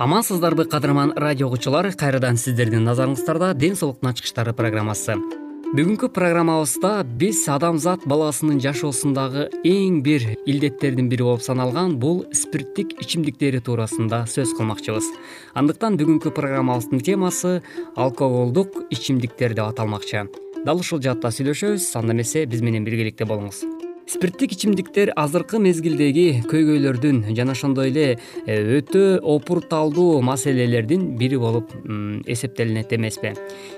амансыздарбы кадырман радио угуучулар кайрадан сиздердин назарыңыздарда ден соолуктун ачкычтары программасы. Бүгүнкү программабызда биз адамзат баласынын жашоосундагы эң бир илдеттердин бири болуп саналган бул спирттик ичимдиктери туурасында сөз кылмакчыбыз. Андыктан бүгүнкү программабыздын темасы алкоголдук ичимдиктер деп аталмакчы. Дал ушул жаатта сүйлөшөбүз анда эмесе биз менен биргеликте болуңуз спирттик ичимдиктер азыркы мезгилдеги көйгөйлөрдүн жана ошондой эле э, өтө опурталдуу маселелердин бири болуп эсептелинет эмеспи.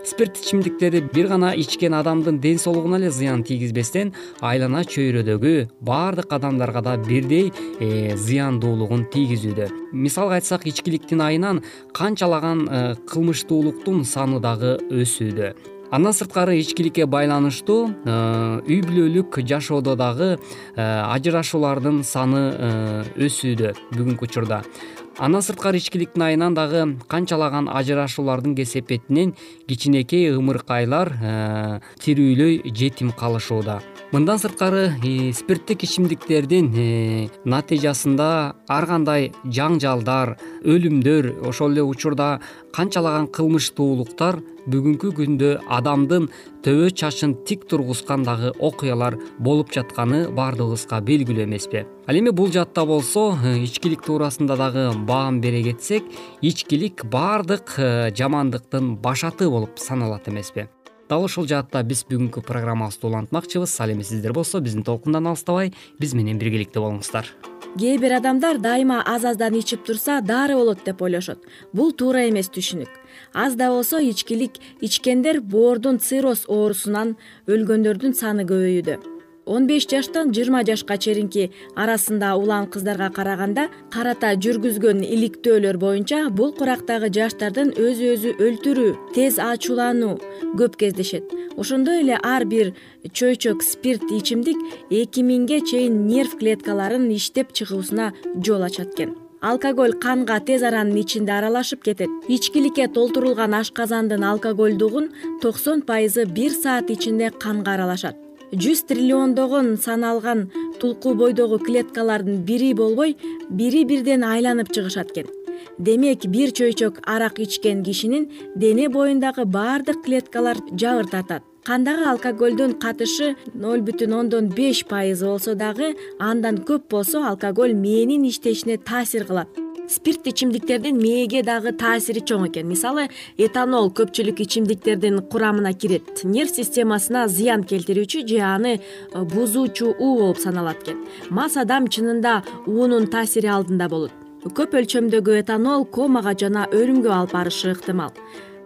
Спирт ичимдиктери бир гана ичкен адамдын ден соолугуна эле зыян тийгизбестен айлана чөйрөдөгү баардык адамдарга да бирдей э, зыяндуулугун тийгизүүдө. Мисалга айтсак ичкиликтин айынан канчалаган э, кылмыштуулуктун саны дагы өсүүдө андан сырткары ичкиликке байланыштуу э, үй бүлөлүк жашоодо дагы э, ажырашуулардын саны э, өсүүдө бүгүнкү учурда. Андан сырткары ичкиликтин айынан дагы канчалаган ажырашуулардын кесепетинен кичинекей ымыркайлар тирүүлөй жетим калышууда. Мындан сырткары спирттик ичимдиктердин натыйжасында ар кандай жаңжалдар өлүмдөр ошол эле учурда канчалаган кылмыштуулуктар бүгүнкү күндө адамдын төбө чачын тик тургузган дагы окуялар болуп жатканы баардыгыбызга белгилүү эмеспи. Ал эми бул жаатта болсо э, ичкилик туурасында дагы баам бере кетсек ичкилик баардык э, жамандыктын башаты болуп саналат эмеспи. Дал ушул жаатта биз бүгүнкү программабызды улантмакчыбыз. Ал эми сиздер болсо биздин толкундан алыстабай биз менен биргеликте болуңуздар кээ бир адамдар дайыма аз аздан ичип турса дары болот деп ойлошот. Бул туура эмес түшүнүк. Аз да болсо ичкилик ичкендер боордун цирроз оорусунан өлгөндөрдүн саны көбөйүүдө он беш жаштан жыйырма жашка чейинки арасында улан кыздарга караганда карата жүргүзгөн иликтөөлөр боюнча бул курактагы жаштардын өзү өзү өлтүрүү тез ачуулануу көп кездешет. Ошондой эле ар бир чөйчөк спирт ичимдик эки миңге чейин нерв клеткаларын иштеп чыгуусуна жол ачат экен. Алкоголь канга тез аранын ичинде аралашып кетет. Ичкиликке толтурулган ашказандын алкогольдугун токсон пайызы бир саат ичинде канга аралашат жүз триллиондогон саналган тулку бойдогу клеткалардын бири болбой бири бирден айланып чыгышат экен. Демек бир чөйчөк арак ичкен кишинин дене боюндагы баардык клеткалар жабыр тартат кандагы алкоголдун катышы ноль бүтүн ондон беш пайыз болсо дагы андан көп болсо алкоголь мээнин иштешине таасир кылат спирт ичимдиктердин мээге дагы таасири чоң экен. Мисалы этанол көпчүлүк ичимдиктердин курамына кирет. Нерв системасына зыян келтирүүчү же аны э, бузуучу уу болуп саналат экен. Мас адам чынында уунун таасири алдында болот. Көп өлчөмдөгү этанол комага жана өлүмгө алып барышы ыктымал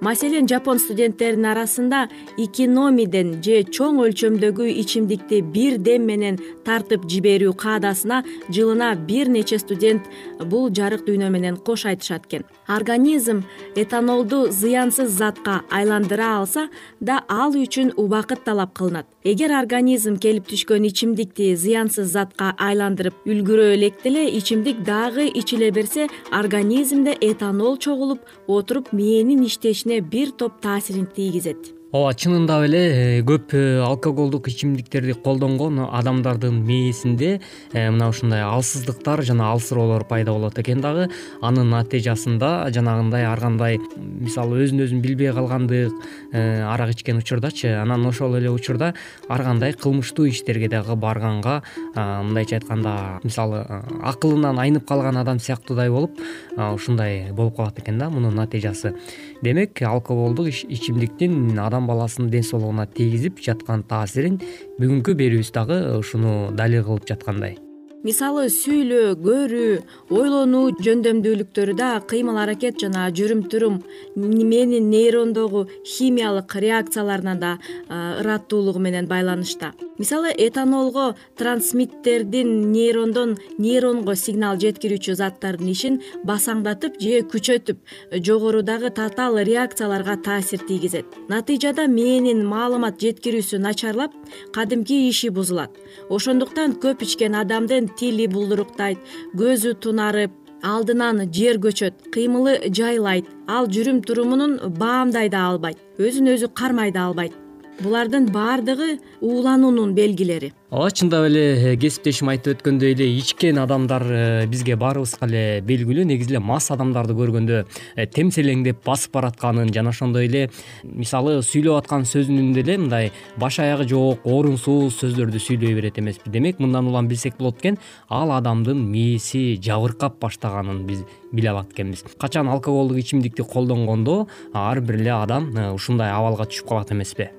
маселен жапон студенттеринин арасында икиномиден же чоң өлчөмдөгү ичимдикти бир дем менен тартып жиберүү каадасына жылына бир нече студент бул жарык дүйнө менен кош айтышат экен. Организм этанолду зыянсыз затка айландыра алса да ал үчүн убакыт талап кылынат. Эгер организм келип түшкөн ичимдикти зыянсыз затка айландырып үлгүрө элек деле ичимдик дагы ичиле берсе организмде этанол чогулуп отуруп мээнин иштешин бир топ таасирин тийгизет. Ооба чынындап эле э, көп э, алкоголдук ичимдиктерди колдонгон адамдардын мээсинде э, мына ушундай алсыздыктар жана алсыроолор пайда болот экен дагы. Анын натыйжасында жанагындай ар кандай мисалы өзүн өзүн билбей калгандык арак ичкен учурдачы анан ошол эле учурда ар кандай кылмыштуу иштерге дагы барганга мындайча айтканда мисалы акылынан айнып калган адам сыяктуудай болуп ушундай болуп калат экен да мунун натыйжасы демек алкоголдук ичимдиктин адам баласынын ден соолугуна тийгизип жаткан таасирин бүгүнкү берүүбүз дагы ушуну далил кылып жаткандай мисалы сүйлөө көрүү ойлонуу жөндөмдүүлүктөрү да кыймыл аракет жана жүрүм турум мээнин нейрондогу химиялык реакцияларына да ыраттуулугу менен байланышта. Мисалы этанолго трансмиттердин нейрондон нейронго сигнал жеткирүүчү заттардын ишин басаңдатып же күчөтүп жогорудагы татаал реакцияларга таасир тийгизет. Натыйжада мээнин маалымат жеткирүүсү начарлап кадимки иши бузулат. Ошондуктан көп ичкен адамдын тили булдуруктайт көзү тунарып алдынан жер көчөт кыймылы жайлайт. Ал жүрүм турумунун баамдай да албайт өзүн өзү кармай да албайт булардын баардыгы уулануунун белгилери. Ооба чындап эле э, кесиптешим айтып өткөндөй эле ичкен адамдар э, бизге баарыбызга эле белгилүү негизи эле мас адамдарды көргөндө э, темселеңдеп басып баратканын жана ошондой эле мисалы сүйлөп аткан сөзүнүн деле мындай баш аягы жок орунсуз сөздөрдү сүйлөй берет эмеспи демек мындан улам билсек болот экен ал адамдын мээси жабыркап баштаганын биз биле алат экенбиз. Качан алкоголдук ичимдикти колдонгондо ар бир эле адам ушундай абалга түшүп калат эмеспи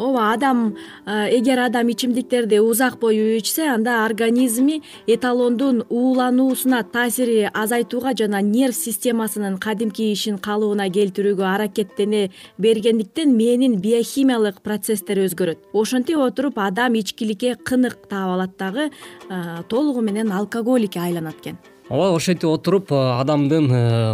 ооба адам эгер адам ичимдиктерди узак бою ичсе анда организми эталондун уулануусуна таасири азайтууга жана нерв системасынын кадимки ишин калыбына келтирүүгө аракеттене бергендиктен мээнин биохимиялык процесстери өзгөрөт. Ошентип отуруп адам ичкиликке кынык таап алат дагы толугу менен алкоголикке айланат экен. Ооба ошентип отуруп адамдын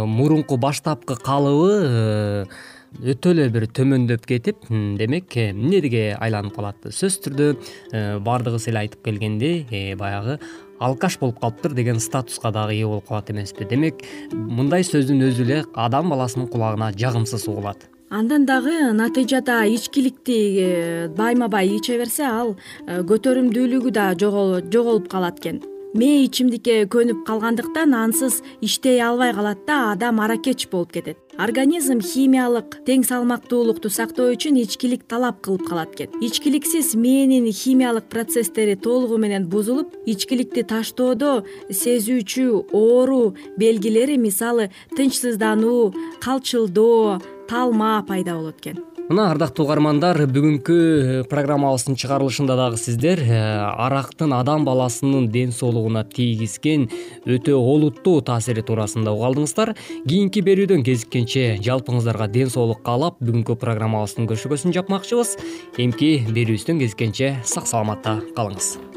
мурунку баштапкы калыбы өтө эле бир төмөндөп кетип демек эмнеге айланып калат? Сөзсүз түрдө э, баардыгыбыз эле айтып келгендей э, баягы алкаш болуп калыптыр деген статуска дагы ээ болуп калат эмеспи. Демек мындай сөздүн өзү эле адам баласынын кулагына жагымсыз угулат. Андан дагы натыйжада ичкиликти э, байма бай иче берсе ал көтөрүмдүүлүгү да жоголуп калат экен мээ ичимдикке көнүп калгандыктан ансыз иштей албай калат да адам аракеч болуп кетет. Организм химиялык тең салмактуулукту сактоо үчүн ичкилик талап кылып калат экен. Ичкиликсиз мээнин химиялык процесстери толугу менен бузулуп ичкиликти таштоодо сезүүчү оору белгилери мисалы тынчсыздануу калчылдоо талма пайда болот экен мына ардактуу угармандар бүгүнкү э, программабыздын чыгарылышында дагы сиздер э, арактын адам баласынын ден соолугуна тийгизген өтө олуттуу таасири туурасында уга алдыңыздар. Кийинки берүүдөн кезиккенче жалпыңыздарга ден соолук каалап бүгүнкү программабыздын көшөгөсүн жапмакчыбыз. Эмки берүүбүздөн кезиккенче сак саламатта калыңыз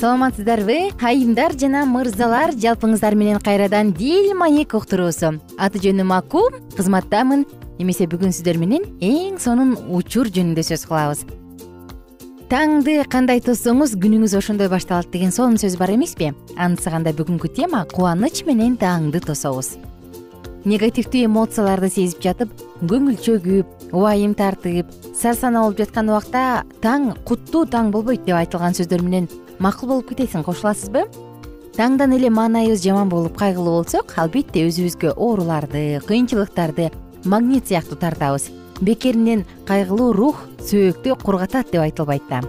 саламатсыздарбы? Айымдар жана мырзалар жалпыңыздар менен кайрадан дил маек уктуруусу. Аты жөнүм аку кызматтамын. Эмесе бүгүн сиздер менен эң сонун учур жөнүндө сөз кылабыз. Таңды кандай тоссоңуз күнүңүз ошондой башталат деген сонун сөз бар эмеспи? Анысы кандай бүгүнкү тема? Кубаныч менен таңды тособуз. Негативдүү эмоцияларды сезип жатып көңүл чөгүп убайым тартып сарсанаа болуп жаткан убакта таң куттуу таң болбойт деп айтылган сөздөр менен макул болуп кетесиң кошуласызбы? Таңдан эле маанайыбыз жаман болуп кайгылуу болсок албетте өзүбүзгө ооруларды кыйынчылыктарды магнит сыяктуу тартабыз. Бекеринен кайгылуу рух сөөктү кургатат деп айтылбайт да.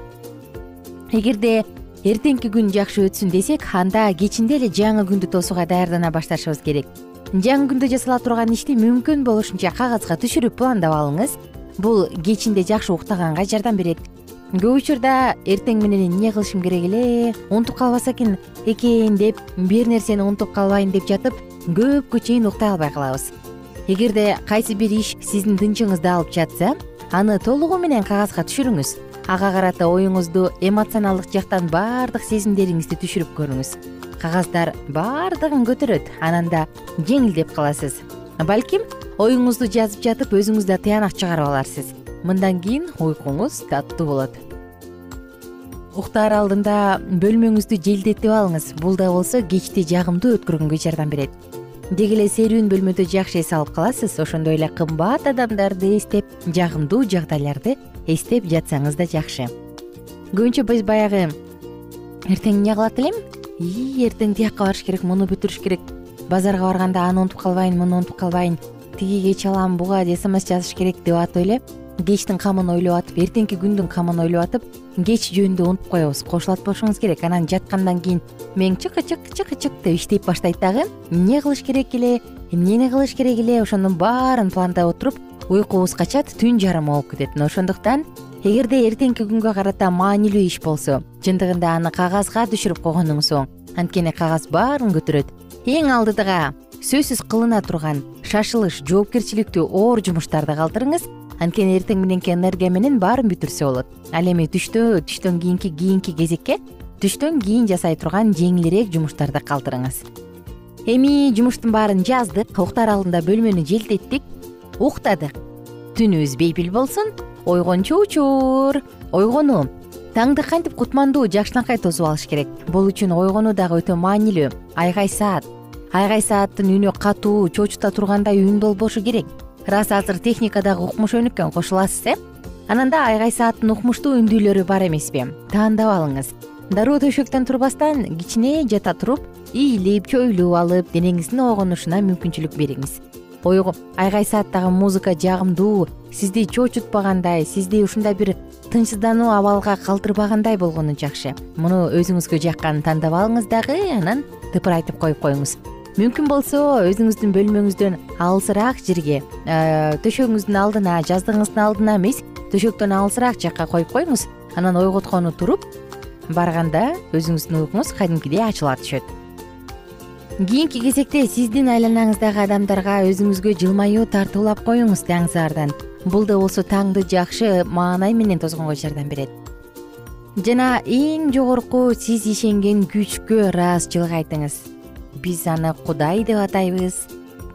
Эгерде эртеңки күн жакшы өтсүн десек анда кечинде эле жаңы күндү тосууга даярдана башташыбыз керек. Жаңы күндө жасала турган ишти мүмкүн болушунча кагазга түшүрүп пландап алыңыз. Бул кечинде жакшы уктаганга жардам берет көп учурда эртең менен эмне кылышым керек эле? Унутуп калбаса экен экен деп бир нерсени унутуп калбайын деп жатып көпкө чейин уктай албай калабыз. Эгерде кайсы бир иш сиздин тынчыңызды алып жатса аны толугу менен кагазга түшүрүңүз. Ага карата оюңузду эмоционалдык жактан баардык сезимдериңизди түшүрүп көрүңүз. Кагаздар баардыгын көтөрөт анан да жеңилдеп каласыз. Балким оюңузду жазып жатып өзүңүз да тыянак чыгарып аларсыз мындан кийин уйкуңуз таттуу болот. Уктаар алдында бөлмөңүздү желдетип алыңыз. Бул да болсо кечти жагымдуу өткөргөнгө жардам берет. Деги эле серүүн бөлмөдө жакшы эс алып каласыз. Ошондой эле кымбат адамдарды эстеп жагымдуу жагдайларды эстеп жатсаңыз да жакшы. Көбүнчө биз баягы эртең эмне кылат элем? Ии эртең тияка барыш керек муну бүтүрүш керек. Базарга барганда аны унутуп калбайын муну унутуп калбайын. Тигиге чалам буга смс жазыш керек деп атып эле кечтин камын ойлоп атып эртеңки күндүн камын ойлоп атып кеч жөнүндө унутуп коебуз. Кошулат болушуңуз керек. Анан жаткандан кийин мээң чыкы чык чыкы чык деп иштей баштайт дагы эмне кылыш керек эле? Эмнени кылыш керек эле? ошонун баарын пландап отуруп уйкубуз качат түн жарымы болуп кетет мына ошондуктан эгерде эртеңки күнгө карата маанилүү иш болсо чындыгында аны кагазга түшүрүп койгонуңуз оң анткени кагаз баарын көтөрөт. Эң алдыга сөзсүз кылына турган шашылыш жоопкерчиликтүү оор жумуштарды калтырыңыз. Анткени эртең мененки энергия менен баарын бүтүрсө болот. Ал эми түштө түштөн кийинки кийинки кезекке түштөн кийин жасай турган жеңилирээк жумуштарды калтырыңыз. Эми жумуштун баарын жаздык уктаар алдында бөлмөнү желдеттик уктадык. Түнүбүз бейпил болсун ойгончу учур. Ойгонуу таңды кантип кутмандуу жакшынакай тосуп алыш керек. Бул үчүн ойгонуу дагы өтө маанилүү. Айгай саат айгай сааттын үнү катуу чочута тургандай үн болбошу керек. Ырас азыр техника дагы укмуш өнүккөн кошуласыз э? Анан да айгай сааттын укмуштуу үндүүлөрү бар эмеспи таандап алыңыз. Дароо төшөктөн турбастан кичине жата туруп ийилип чоюлуп алып денеңиздин ойгонушуна мүмкүнчүлүк бериңиз. Айгай сааттагы музыка жагымдуу сизди чочутпагандай сизди ушундай бир тынчсыздануу абалга калтырбагандай болгону жакшы. Муну өзүңүзгө жакканын тандап алыңыз дагы анан тыпырайтып коюп коюңуз мүмкүн болсо өзүңүздүн бөлмөңүздөн алысыраак жерге э, төшөгүңүздүн алдына жаздыгыңыздын алдына эмес төшөктөн алысыраак жакка коюп коюңуз. Анан ойготкону туруп барганда өзүңүздүн уйкуңуз кадимкидей ачыла түшөт. Кийинки кезекте сиздин айланаңыздагы адамдарга өзүңүзгө жылмаюу тартуулап коюңуз таңсаардан бул да болсо таңды жакшы маанай менен тозгонго жардам берет. Жана эң жогорку сиз ишенген күчкө ыраазычылык айтыңыз биз аны кудай деп атайбыз.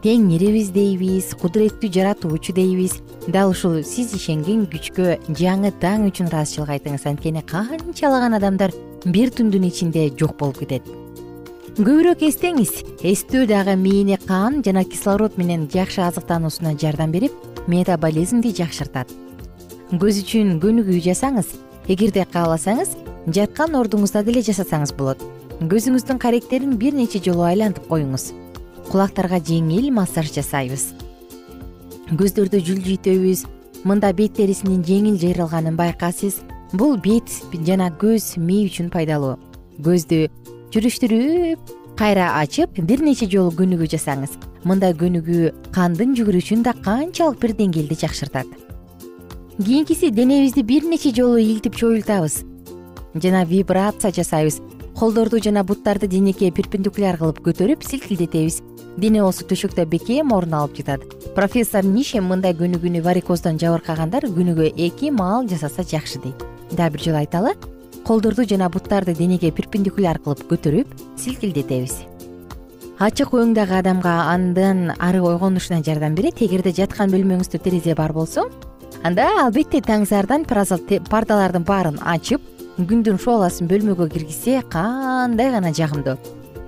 Теңирибиз дейбиз кудуреттүү жаратуучу дейбиз. Дал ушул сиз ишенген күчкө жаңы таң үчүн ыраазычылык айтыңыз анткени канчалаган адамдар бир түндүн ичинде жок болуп кетет. Көбүрөөк эстеңиз эстөө дагы мээни кан жана кислород менен жакшы азыктануусуна жардам берип метаболизмди жакшыртат. Көз үчүн көнүгүү жасаңыз эгерде кааласаңыз жаткан ордуңузда деле жасасаңыз болот көзүңүздүн каректерин бир нече жолу айлантып коюңуз. Кулактарга жеңил массаж жасайбыз. Көздөрдү жүлжүйтөбүз мында бет терисинин жеңил жыйрылганын байкайсыз бул бет жана көз мээ үчүн пайдалуу. Көздү жүрүштүрүп кайра ачып бир нече жолу көнүгүү жасаңыз. Мындай көнүгүү кандын жүгүрүшүн да канчалык бир деңгээлде жакшыртат. Кийинкиси денебизди бир нече жолу илтип чоюлтабыз. Жана вибрация жасайбыз колдорду жана буттарды денеге перпендикуляр кылып көтөрүп силкилдетебиз. Дене болсо төшөктө бекем орун алып жатат. Профессор нишем мындай көнүгүүнү варикоздон жабыркагандар күнүгө эки маал жасаса жакшы дейт. Дагы бир жолу айталы колдорду жана буттарды денеге перпендикуляр кылып көтөрүп силкилдетебиз. Ачык өңдөгү адамга андан ары ойгонушуна жардам берет эгерде жаткан бөлмөңүздө терезе бар болсо анда албетте таңсаардан пардалардын баарын ачып күндүн шооласын бөлмөгө киргизсе кандай гана жагымдуу.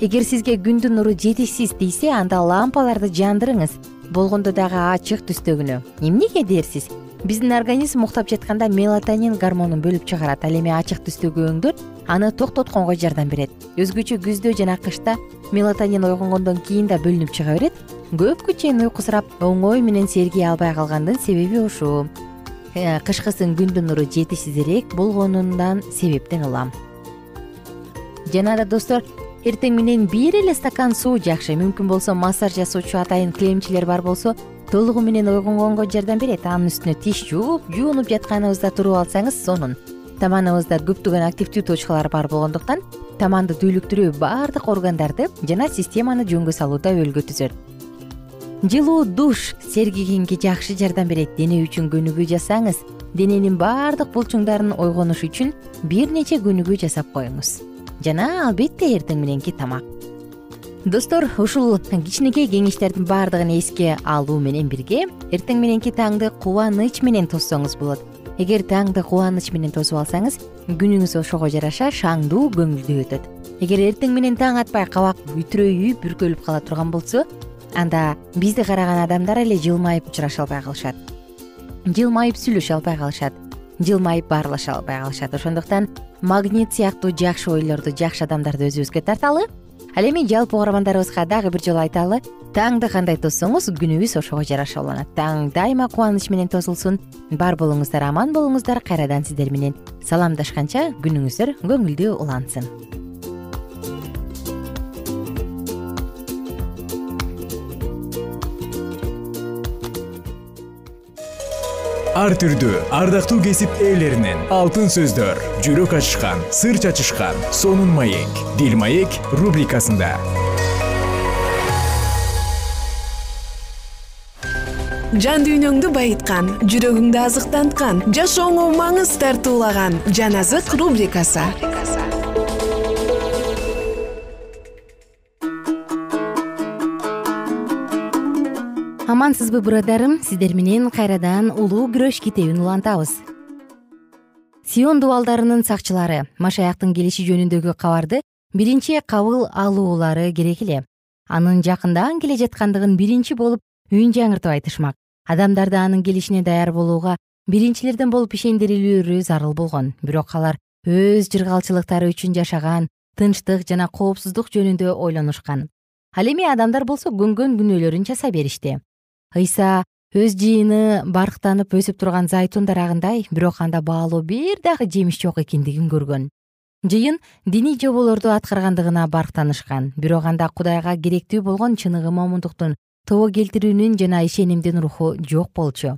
Эгер сизге күндүн нуру жетишсиз тийсе анда лампаларды жандырыңыз. Болгондо дагы ачык түстөгүнү эмнеге дерсиз? Биздин организм уктап жатканда мелатонин гормонун бөлүп чыгарат. Ал эми ачык түстөгү өңдөр аны токтотконго жардам берет. Өзгөчө күздө жана кышта мелатонин ойгонгондон кийин да бөлүнүп чыга берет. Көпкө чейин уйкусурап оңой менен сергей албай калгандын себеби ушул кышкысын күндүн нуру жетишсизирээк болгонундан себептен улам. Жана да достор эртең менен бир эле стакан суу жакшы. Мүмкүн болсо массаж жасоочу атайын килемчилер бар болсо толугу менен ойгонгонго жардам берет. Анын үстүнө тиш жууп жуунуп жатканыбызда туруп алсаңыз сонун. Таманыбызда көптөгөн активдүү точкалар бар болгондуктан таманды түйлүктүрүү баардык органдарды жана системаны жөнгө салууда өбөлгө түзөт жылуу душ сергигенге жакшы жардам берет. Дене үчүн көнүгүү жасаңыз дененин баардык булчуңдарын ойгонуш үчүн бир нече көнүгүү жасап коюңуз. Жана албетте эртең мененки тамак. Достор ушул кичинекей кеңештердин баардыгын эске алуу менен бирге эртең мененки таңды кубаныч менен тоссоңуз болот. Эгер таңды кубаныч менен тосуп алсаңыз күнүңүз ошого жараша шаңдуу көңүлдүү өтөт. Эгер эртең менен таң атпай кабак үтүрөйүп бүркөлүп кала турган болсо анда бизди караган адамдар эле жылмайып учураша албай калышат. Жылмайып сүйлөшө албай калышат. Жылмайып баарлаша албай калышат. Ошондуктан магнит сыяктуу жакшы ойлорду жакшы адамдарды өзүбүзгө тарталы. Ал эми жалпы угармандарыбызга дагы бир жолу айталы. Таңды кандай тоссоңуз күнүңүз ошого жараша уланат таң дайыма кубаныч менен тосулсун. Бар болуңуздар аман болуңуздар кайрадан сиздер менен саламдашканча күнүңүздөр көңүлдүү улансын ар түрдүү ардактуу кесип ээлеринен. Алтын сөздөр жүрөк ачышкан сыр чачышкан сонун маек. Дил маек рубрикасында. Жан дүйнөңдү байыткан жүрөгүңдү азыктанткан жашооңо маңыз тартуулаган жан азык рубрикасы амансызбы бурадарым? Сиздер менен кайрадан улуу күрөш китебин улантабыз. Сион дубалдарынын сакчылары машаяктын келиши жөнүндөгү кабарды биринчи кабыл алуулары керек эле. Анын жакындан келе жаткандыгын биринчи болуп үн жаңыртып айтышмак. Адамдарды анын келишине даяр болууга биринчилерден болуп ишендирилүүрү зарыл болгон. Бирок алар өз жыргалчылыктары үчүн жашаган тынчтык жана коопсуздук жөнүндө ойлонушкан. Ал эми адамдар болсо көнгөн күнөөлөрүн часай беришти ыйса өз жыйыны барктанып өсүп турган зайтун дарагындай бирок анда баалуу бир дагы жемиш жок экендигин көргөн. Жыйын диний жоболорду аткаргандыгына барктанышкан бирок анда кудайга керектүү болгон чыныгы момундуктун тобо келтирүүнүн жана ишенимдин руху жок болчу.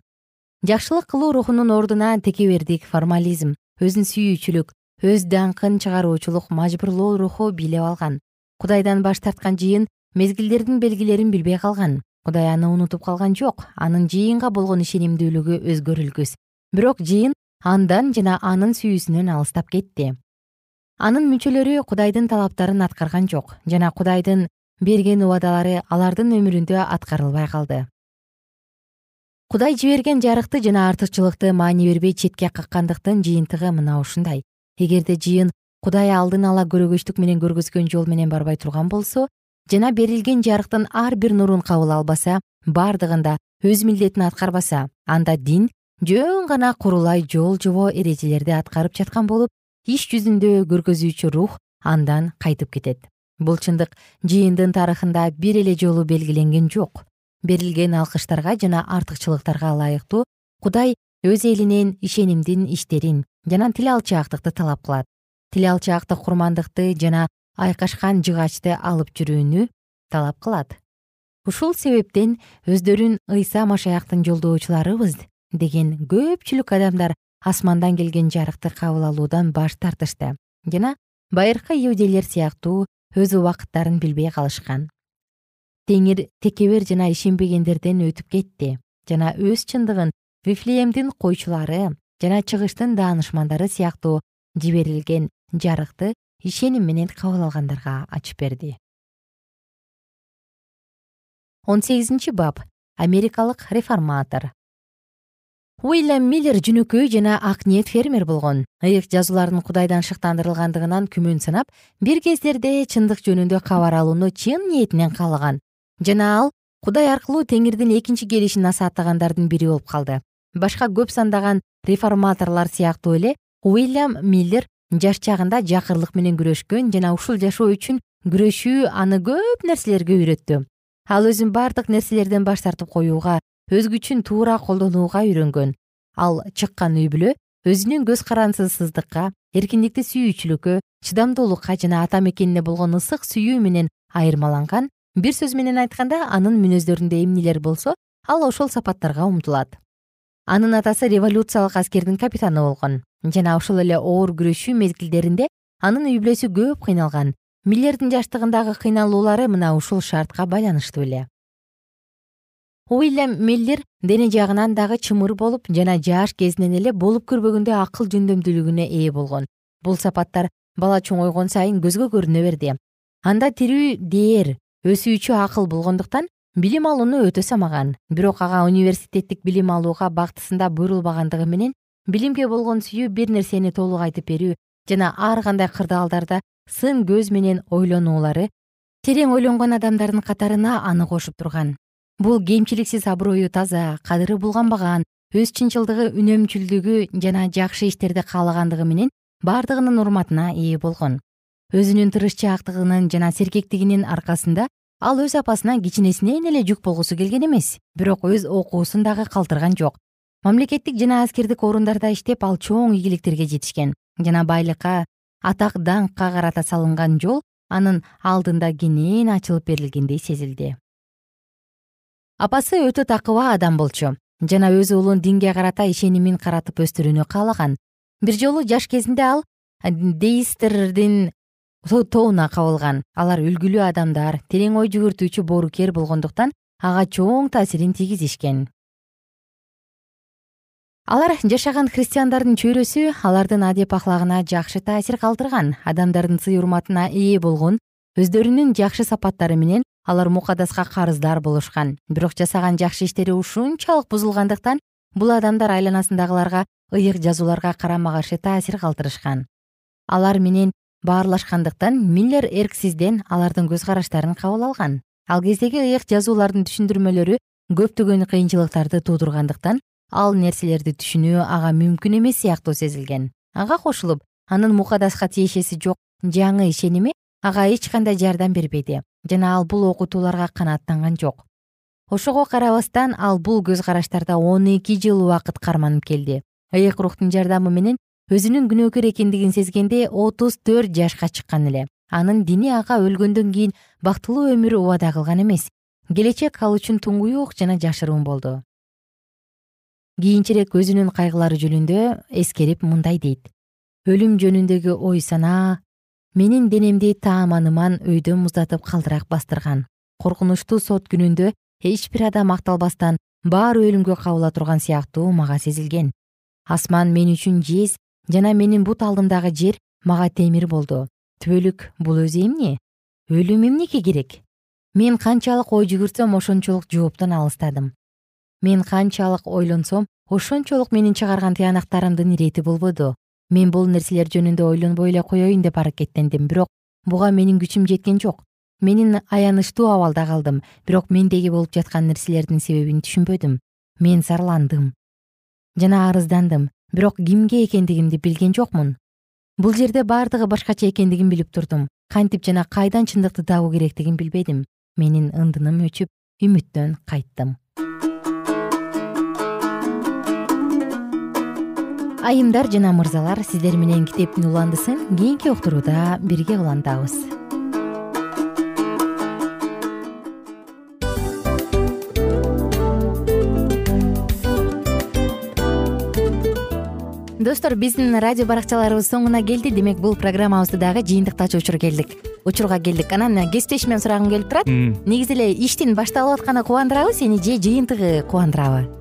Жакшылык кылуу рухунун ордуна текебердик формализм өзүн сүйүүчүлүк өз даңкын чыгаруучулук мажбурлоо руху бийлеп алган. Кудайдан баш тарткан жыйын мезгилдердин белгилерин билбей калган кудай аны унутуп калган жок. Анын жыйынга болгон ишенимдүүлүгү өзгөрүлгүс. Бирок жыйын андан жана анын сүйүүсүнөн алыстап кетти. Анын мүчөлөрү кудайдын талаптарын аткарган жок жана кудайдын берген убадалары алардын өмүрүндө аткарылбай калды. Кудай жиберген жарыкты жана артыкчылыкты маани бербей четке каккандыктын жыйынтыгы мына ушундай. Эгерде жыйын кудай алдын ала көрөгөчтүк менен көргөзгөн жол менен барбай турган болсо жана берилген жарыктын ар бир нурун кабыл албаса бардыгында өз милдетин аткарбаса анда дин жөн гана курулай жол жобо эрежелерди аткарып жаткан болуп иш жүзүндө көргөзүүчү рух андан кайтып кетет. Бул чындык жыйындын тарыхында бир эле жолу белгиленген жок. Берилген алкыштарга жана артыкчылыктарга ылайыктуу кудай өз элинен ишенимдин иштерин жана тил алчаактыкты талап кылат. Тил алчаактык курмандыкты жана айкашкан жыгачты алып жүрүүнү талап кылат. Ушул себептен өздөрүн ыйса машаяктын жолдоочуларыбыз деген көпчүлүк адамдар асмандан келген жарыкты кабыл алуудан баш тартышты. Жана байыркы иудейлер сыяктуу өз убакыттарын билбей калышкан. Теңир текебер жана ишенбегендерден өтүп кетти. Жана өз чындыгын вифлеемдин койчулары жана чыгыштын даанышмандары сыяктуу жиберилген жарыкты ишеним менен кабыл алгандарга ачып берди. он сегизинчи бап. Америкалык реформатор. Уильям миллер жөнөкөй жана ак ниет фермер болгон. Ыйык жазуулардын кудайдан шыктандырылгандыгынан күмөн санап бир кездерде чындык жөнүндө кабар алууну чын ниетинен каалаган. Жана ал кудай аркылуу теңирдин экинчи келишин насааттагандардын бири болуп калды. Башка көп сандаган реформаторлор сыяктуу эле уильям миллер жаш чагында жакырлык менен күрөшкөн жана ушул жашоо үчүн күрөшүү аны көп нерселерге үйрөттү. Ал өзүн бардык нерселерден баш тартып коюуга өз күчүн туура колдонууга үйрөнгөн. Ал чыккан үй бүлө өзүнүн көз карандысыздыкка эркиндикти сүйүүчүлүккө чыдамдуулукка жана ата мекенине болгон ысык сүйүү менен айырмаланган бир сөз менен айтканда анын мүнөздөрүндө эмнелер болсо ал ошол сапаттарга умтулат. Анын атасы революциялык аскердин капитаны болгон жана ошол эле оор күрөшүү мезгилдеринде анын үй бүлөсү көп кыйналган. Миллердин жаштыгындагы кыйналуулары мына ушул шартка байланыштуу эле. Уильям миллер дене жагынан дагы чымыр болуп жана жаш кезинен эле болуп көрбөгөндөй акыл жөндөмдүүлүгүнө ээ болгон. Бул сапаттар бала чоңойгон сайын көзгө көрүнө берди. Анда тирүү дээр өсүүчү акыл болгондуктан билим алууну өтө самаган. Бирок ага университеттик билим алууга бактысында буйрулбагандыгы менен билимге болгон сүйүү бир нерсени толук айтып берүү жана ар кандай кырдаалдарда сын көз менен ойлонуулары терең ойлонгон адамдардын катарына аны кошуп турган. Бул кемчиликсиз аброю таза кадыры булганбаган өз чынчылдыгы үнөмчүлдүгү жана жакшы иштерди каалагандыгы менен бардыгынын урматына ээ болгон. Өзүнүн тырышчаактыгынын жана сергектигинин аркасында ал өз апасына кичинесинен эле жүк болгусу келген эмес бирок өз окуусун дагы калтырган жок мамлекеттик жана аскердик орундарда иштеп ал чоң ийгиликтерге жетишкен. Жана байлыкка атак даңкка карата салынган жол анын алдында кенен ачылып берилгендей сезилди. Апасы өтө такыба адам болчу. Жана өз уулун динге карата ишенимин каратып өстүрүүнү каалаган. Бир жолу жаш кезинде ал деистердин тобуна кабылган. Алар үлгүлүү адамдар терең ой жүгүртүүчү боорукер болгондуктан ага чоң таасирин тийгизишкен алар жашаган христиандардын чөйрөсү алардын адеп ахлагына жакшы таасир калтырган адамдардын сый урматына ээ болгон өздөрүнүн жакшы сапаттары менен алар мукадаска карыздар болушкан. Бирок жасаган жакшы иштери ушунчалык бузулгандыктан бул адамдар айланасындагыларга ыйык жазууларга карама каршы таасир калтырышкан. Алар менен баарлашкандыктан миллер эрксизден алардын көз караштарын кабыл алган. Ал кездеги ыйык жазуулардын түшүндүрмөлөрү көптөгөн кыйынчылыктарды туудургандыктан ал нерселерди түшүнүү ага мүмкүн эмес сыяктуу сезилген. Ага кошулуп анын мукадаска тиешеси жок жаңы ишеними ага эч кандай жардам бербеди жана ал бул окутууларга канааттанган жок. Ошого карабастан ал бул көз караштарда он эки жыл убакыт карманып келди. Ыйык рухтун жардамы менен өзүнүн күнөөкөр экендигин сезгенде отуз төрт жашка чыккан эле. Анын дини ага өлгөндөн кийин бактылуу өмүр убада кылган эмес. Келечек ал үчүн туңгуюк жана жашыруун болду кийинчерээк өзүнүн кайгылары жөнүндө эскерип мындай дейт. Өлүм жөнүндөгү ой санаа менин денемди тааманыман өйдө муздатып калдырак бастырган. Коркунучтуу сот күнүндө эч бир адам акталбастан баары өлүмгө кабыла турган сыяктуу мага сезилген. Асман мен үчүн жез жана менин бут алдымдагы жер мага темир болду. Түбөлүк бул өзү эмне? Өлүм эмнеге керек? Мен канчалык ой жүгүртсөм ошончолук жооптон алыстадым мен канчалык ойлонсом ошончолук менин чыгарган тыянактарымдын ирети болбоду? Мен бул нерселер жөнүндө ойлонбой эле коеюн деп аракеттендим бирок буга менин күчүм жеткен жок. Менин аянычтуу абалда калдым бирок мендеги болуп жаткан нерселердин себебин түшүнбөдүм. Мен зарландым. Жана арыздандым бирок кимге экендигимди билген жокмун? Бул жерде баардыгы башкача экендигин билип турдум. Кантип жана кайдан чындыкты табуу керектигин билбедим. Менин ындыным өчүп үмүттөн кайттым айымдар жана мырзалар сиздер менен китептин уландысын кийинки уктурууда бирге улантабыз. Достор биздин радио баракчаларыбыз соңуна келди. Демек бул программабызды дагы жыйынтыктачу учур келдик. Учурга келдик. Анан кесиптешимден сурагым келип турат. Негизи эле иштин башталып атканы кубандырабы сени же жыйынтыгы кубандырабы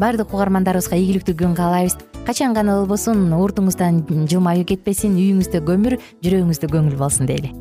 баардык угармандарыбызга ийгиликтүү күн каалайбыз. Качан гана болбосун уртуңуздан жылмаюу кетпесин үйүңүздө көмүр жүрөгүңүздө көңүл болсун дейли